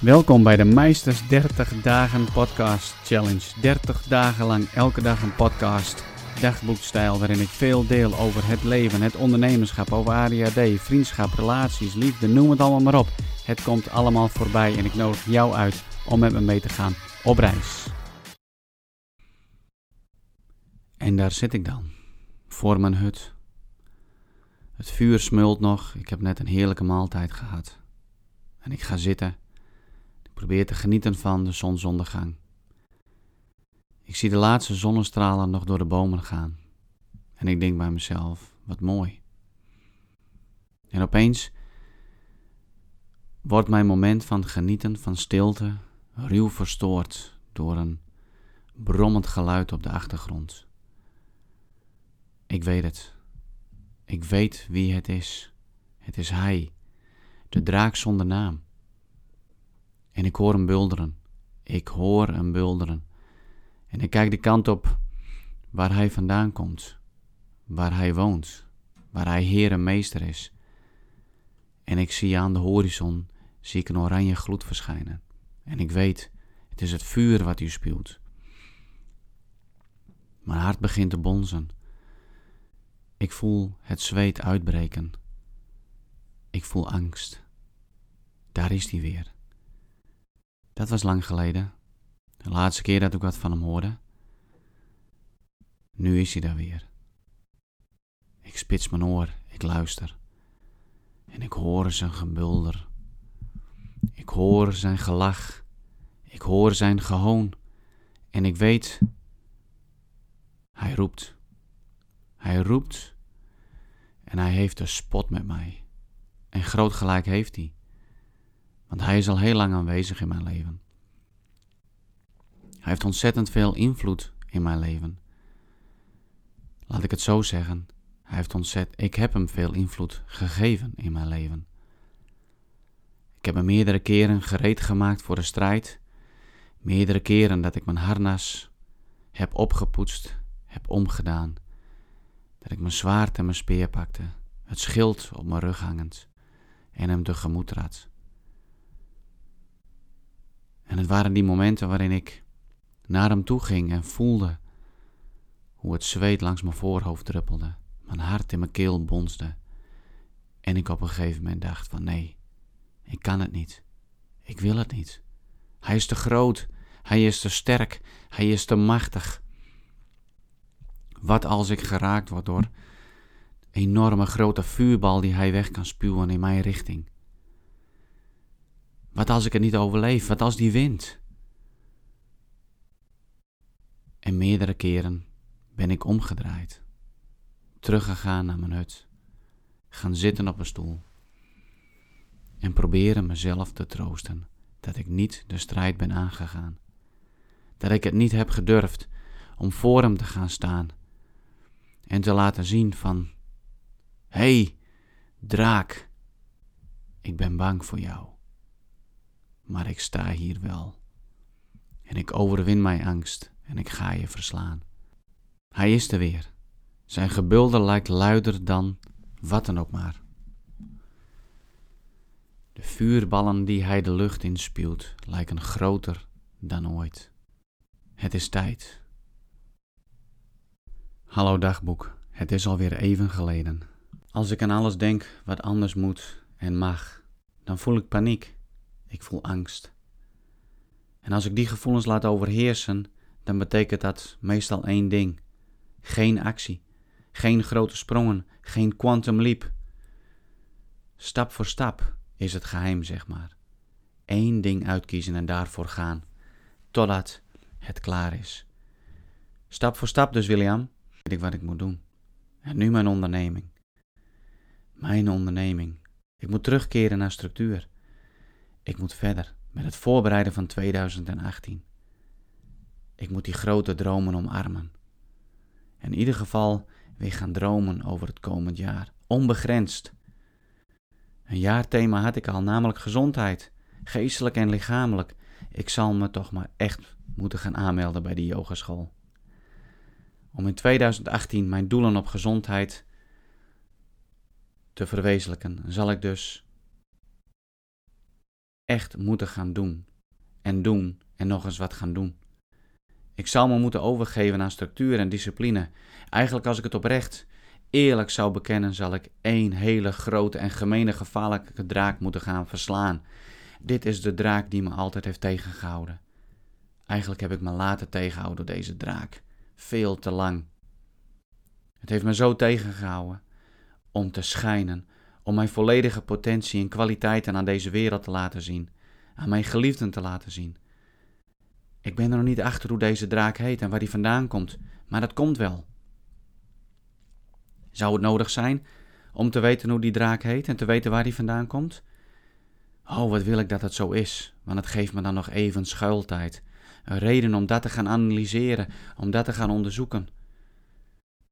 Welkom bij de Meisters 30 Dagen Podcast Challenge. 30 dagen lang elke dag een podcast, dagboekstijl waarin ik veel deel over het leven, het ondernemerschap, over ADHD, vriendschap, relaties, liefde, noem het allemaal maar op. Het komt allemaal voorbij en ik nodig jou uit om met me mee te gaan op reis. En daar zit ik dan, voor mijn hut. Het vuur smult nog, ik heb net een heerlijke maaltijd gehad. En ik ga zitten probeer te genieten van de zonsondergang. Ik zie de laatste zonnestralen nog door de bomen gaan. En ik denk bij mezelf, wat mooi. En opeens wordt mijn moment van genieten van stilte ruw verstoord door een brommend geluid op de achtergrond. Ik weet het. Ik weet wie het is. Het is hij, de draak zonder naam. En ik hoor hem bulderen. Ik hoor hem bulderen. En ik kijk de kant op waar hij vandaan komt, waar hij woont, waar hij heer en meester is. En ik zie aan de horizon, zie ik een oranje gloed verschijnen. En ik weet, het is het vuur wat u spuwt. Mijn hart begint te bonzen. Ik voel het zweet uitbreken. Ik voel angst. Daar is hij weer. Dat was lang geleden. De laatste keer dat ik wat van hem hoorde. Nu is hij daar weer. Ik spits mijn oor, ik luister. En ik hoor zijn gebulder. Ik hoor zijn gelach. Ik hoor zijn gehoon. En ik weet, hij roept. Hij roept en hij heeft een spot met mij. En groot gelijk heeft hij. Want hij is al heel lang aanwezig in mijn leven. Hij heeft ontzettend veel invloed in mijn leven. Laat ik het zo zeggen. Hij heeft ontzett, ik heb hem veel invloed gegeven in mijn leven. Ik heb hem meerdere keren gereed gemaakt voor de strijd. Meerdere keren dat ik mijn harnas heb opgepoetst, heb omgedaan. Dat ik mijn zwaard en mijn speer pakte, het schild op mijn rug hangend en hem tegemoet trad. Het waren die momenten waarin ik naar hem toe ging en voelde hoe het zweet langs mijn voorhoofd druppelde, mijn hart in mijn keel bonsde. En ik op een gegeven moment dacht van nee, ik kan het niet. Ik wil het niet. Hij is te groot, hij is te sterk, hij is te machtig. Wat als ik geraakt word door enorme grote vuurbal die hij weg kan spuwen in mijn richting? Wat als ik het niet overleef? Wat als die wint? En meerdere keren ben ik omgedraaid, teruggegaan naar mijn hut, gaan zitten op een stoel en proberen mezelf te troosten dat ik niet de strijd ben aangegaan, dat ik het niet heb gedurfd om voor hem te gaan staan en te laten zien van, hé, hey, draak, ik ben bang voor jou maar ik sta hier wel. En ik overwin mijn angst en ik ga je verslaan. Hij is er weer. Zijn gebulder lijkt luider dan wat dan ook maar. De vuurballen die hij de lucht inspuwt lijken groter dan ooit. Het is tijd. Hallo dagboek, het is alweer even geleden. Als ik aan alles denk wat anders moet en mag, dan voel ik paniek. Ik voel angst. En als ik die gevoelens laat overheersen, dan betekent dat meestal één ding: geen actie, geen grote sprongen, geen quantum leap. Stap voor stap is het geheim, zeg maar. Eén ding uitkiezen en daarvoor gaan, totdat het klaar is. Stap voor stap dus, William, weet ik wat ik moet doen. En nu mijn onderneming. Mijn onderneming. Ik moet terugkeren naar structuur. Ik moet verder met het voorbereiden van 2018. Ik moet die grote dromen omarmen. In ieder geval weer gaan dromen over het komend jaar. Onbegrensd. Een jaarthema had ik al, namelijk gezondheid. Geestelijk en lichamelijk. Ik zal me toch maar echt moeten gaan aanmelden bij die yogaschool. Om in 2018 mijn doelen op gezondheid te verwezenlijken, zal ik dus echt moeten gaan doen. En doen en nog eens wat gaan doen. Ik zou me moeten overgeven aan structuur en discipline. Eigenlijk als ik het oprecht eerlijk zou bekennen, zal ik één hele grote en gemene gevaarlijke draak moeten gaan verslaan. Dit is de draak die me altijd heeft tegengehouden. Eigenlijk heb ik me laten tegenhouden door deze draak. Veel te lang. Het heeft me zo tegengehouden om te schijnen, om mijn volledige potentie en kwaliteiten aan deze wereld te laten zien, aan mijn geliefden te laten zien. Ik ben er nog niet achter hoe deze draak heet en waar die vandaan komt, maar dat komt wel. Zou het nodig zijn om te weten hoe die draak heet en te weten waar die vandaan komt? Oh, wat wil ik dat het zo is, want het geeft me dan nog even schuiltijd. Een reden om dat te gaan analyseren, om dat te gaan onderzoeken.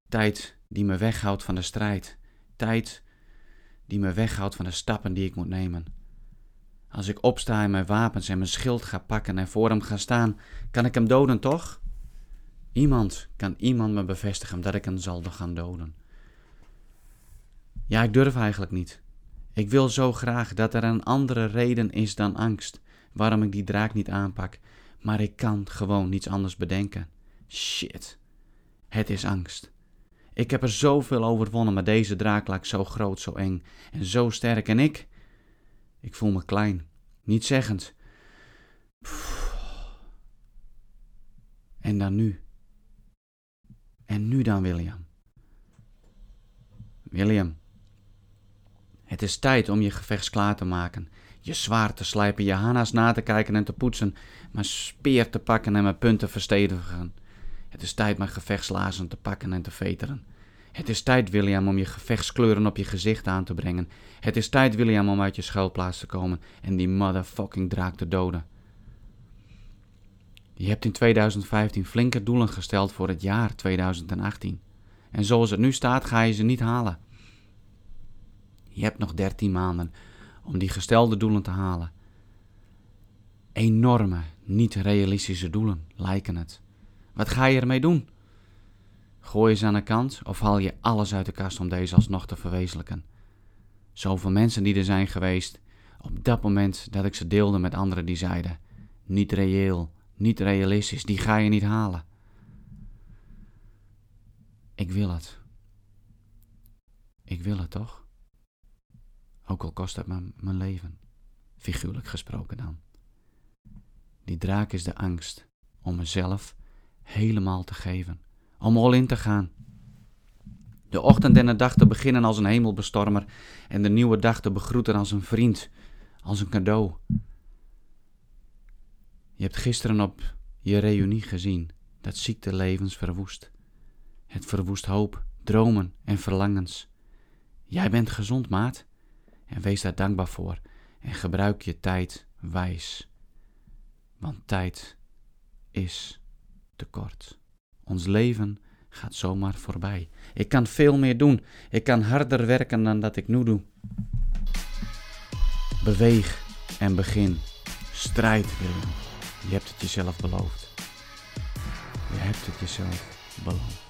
Tijd die me weghoudt van de strijd. Tijd die me weghoudt van de stappen die ik moet nemen. Als ik opsta en mijn wapens en mijn schild ga pakken en voor hem ga staan, kan ik hem doden, toch? Iemand kan iemand me bevestigen dat ik hem zal gaan doden. Ja, ik durf eigenlijk niet. Ik wil zo graag dat er een andere reden is dan angst waarom ik die draak niet aanpak, maar ik kan gewoon niets anders bedenken. Shit. Het is angst. Ik heb er zoveel overwonnen, maar deze draak lijkt zo groot, zo eng en zo sterk. En ik? Ik voel me klein, niet zeggend. En dan nu. En nu dan, William. William, het is tijd om je gevechts klaar te maken. Je zwaard te slijpen, je hana's na te kijken en te poetsen, mijn speer te pakken en mijn punten verstevigen. Het is tijd mijn gevechtslazen te pakken en te veteren. Het is tijd, William, om je gevechtskleuren op je gezicht aan te brengen. Het is tijd, William, om uit je schuilplaats te komen en die motherfucking draak te doden. Je hebt in 2015 flinke doelen gesteld voor het jaar 2018. En zoals het nu staat, ga je ze niet halen. Je hebt nog 13 maanden om die gestelde doelen te halen. Enorme, niet realistische doelen lijken het. Wat ga je ermee doen? Gooi je ze aan de kant of haal je alles uit de kast om deze alsnog te verwezenlijken? Zoveel mensen die er zijn geweest op dat moment dat ik ze deelde met anderen die zeiden: niet reëel, niet realistisch, die ga je niet halen. Ik wil het. Ik wil het toch? Ook al kost het me mijn leven, figuurlijk gesproken dan. Die draak is de angst om mezelf helemaal te geven, om all in te gaan. De ochtend en de dag te beginnen als een hemelbestormer en de nieuwe dag te begroeten als een vriend, als een cadeau. Je hebt gisteren op je reunie gezien dat ziekte levens verwoest. Het verwoest hoop, dromen en verlangens. Jij bent gezond, maat. En wees daar dankbaar voor en gebruik je tijd wijs. Want tijd is Ons leven gaat zomaar voorbij. Ik kan veel meer doen. Ik kan harder werken dan dat ik nu doe. Beweeg en begin. Strijd, Willem. Je hebt het jezelf beloofd. Je hebt het jezelf beloofd.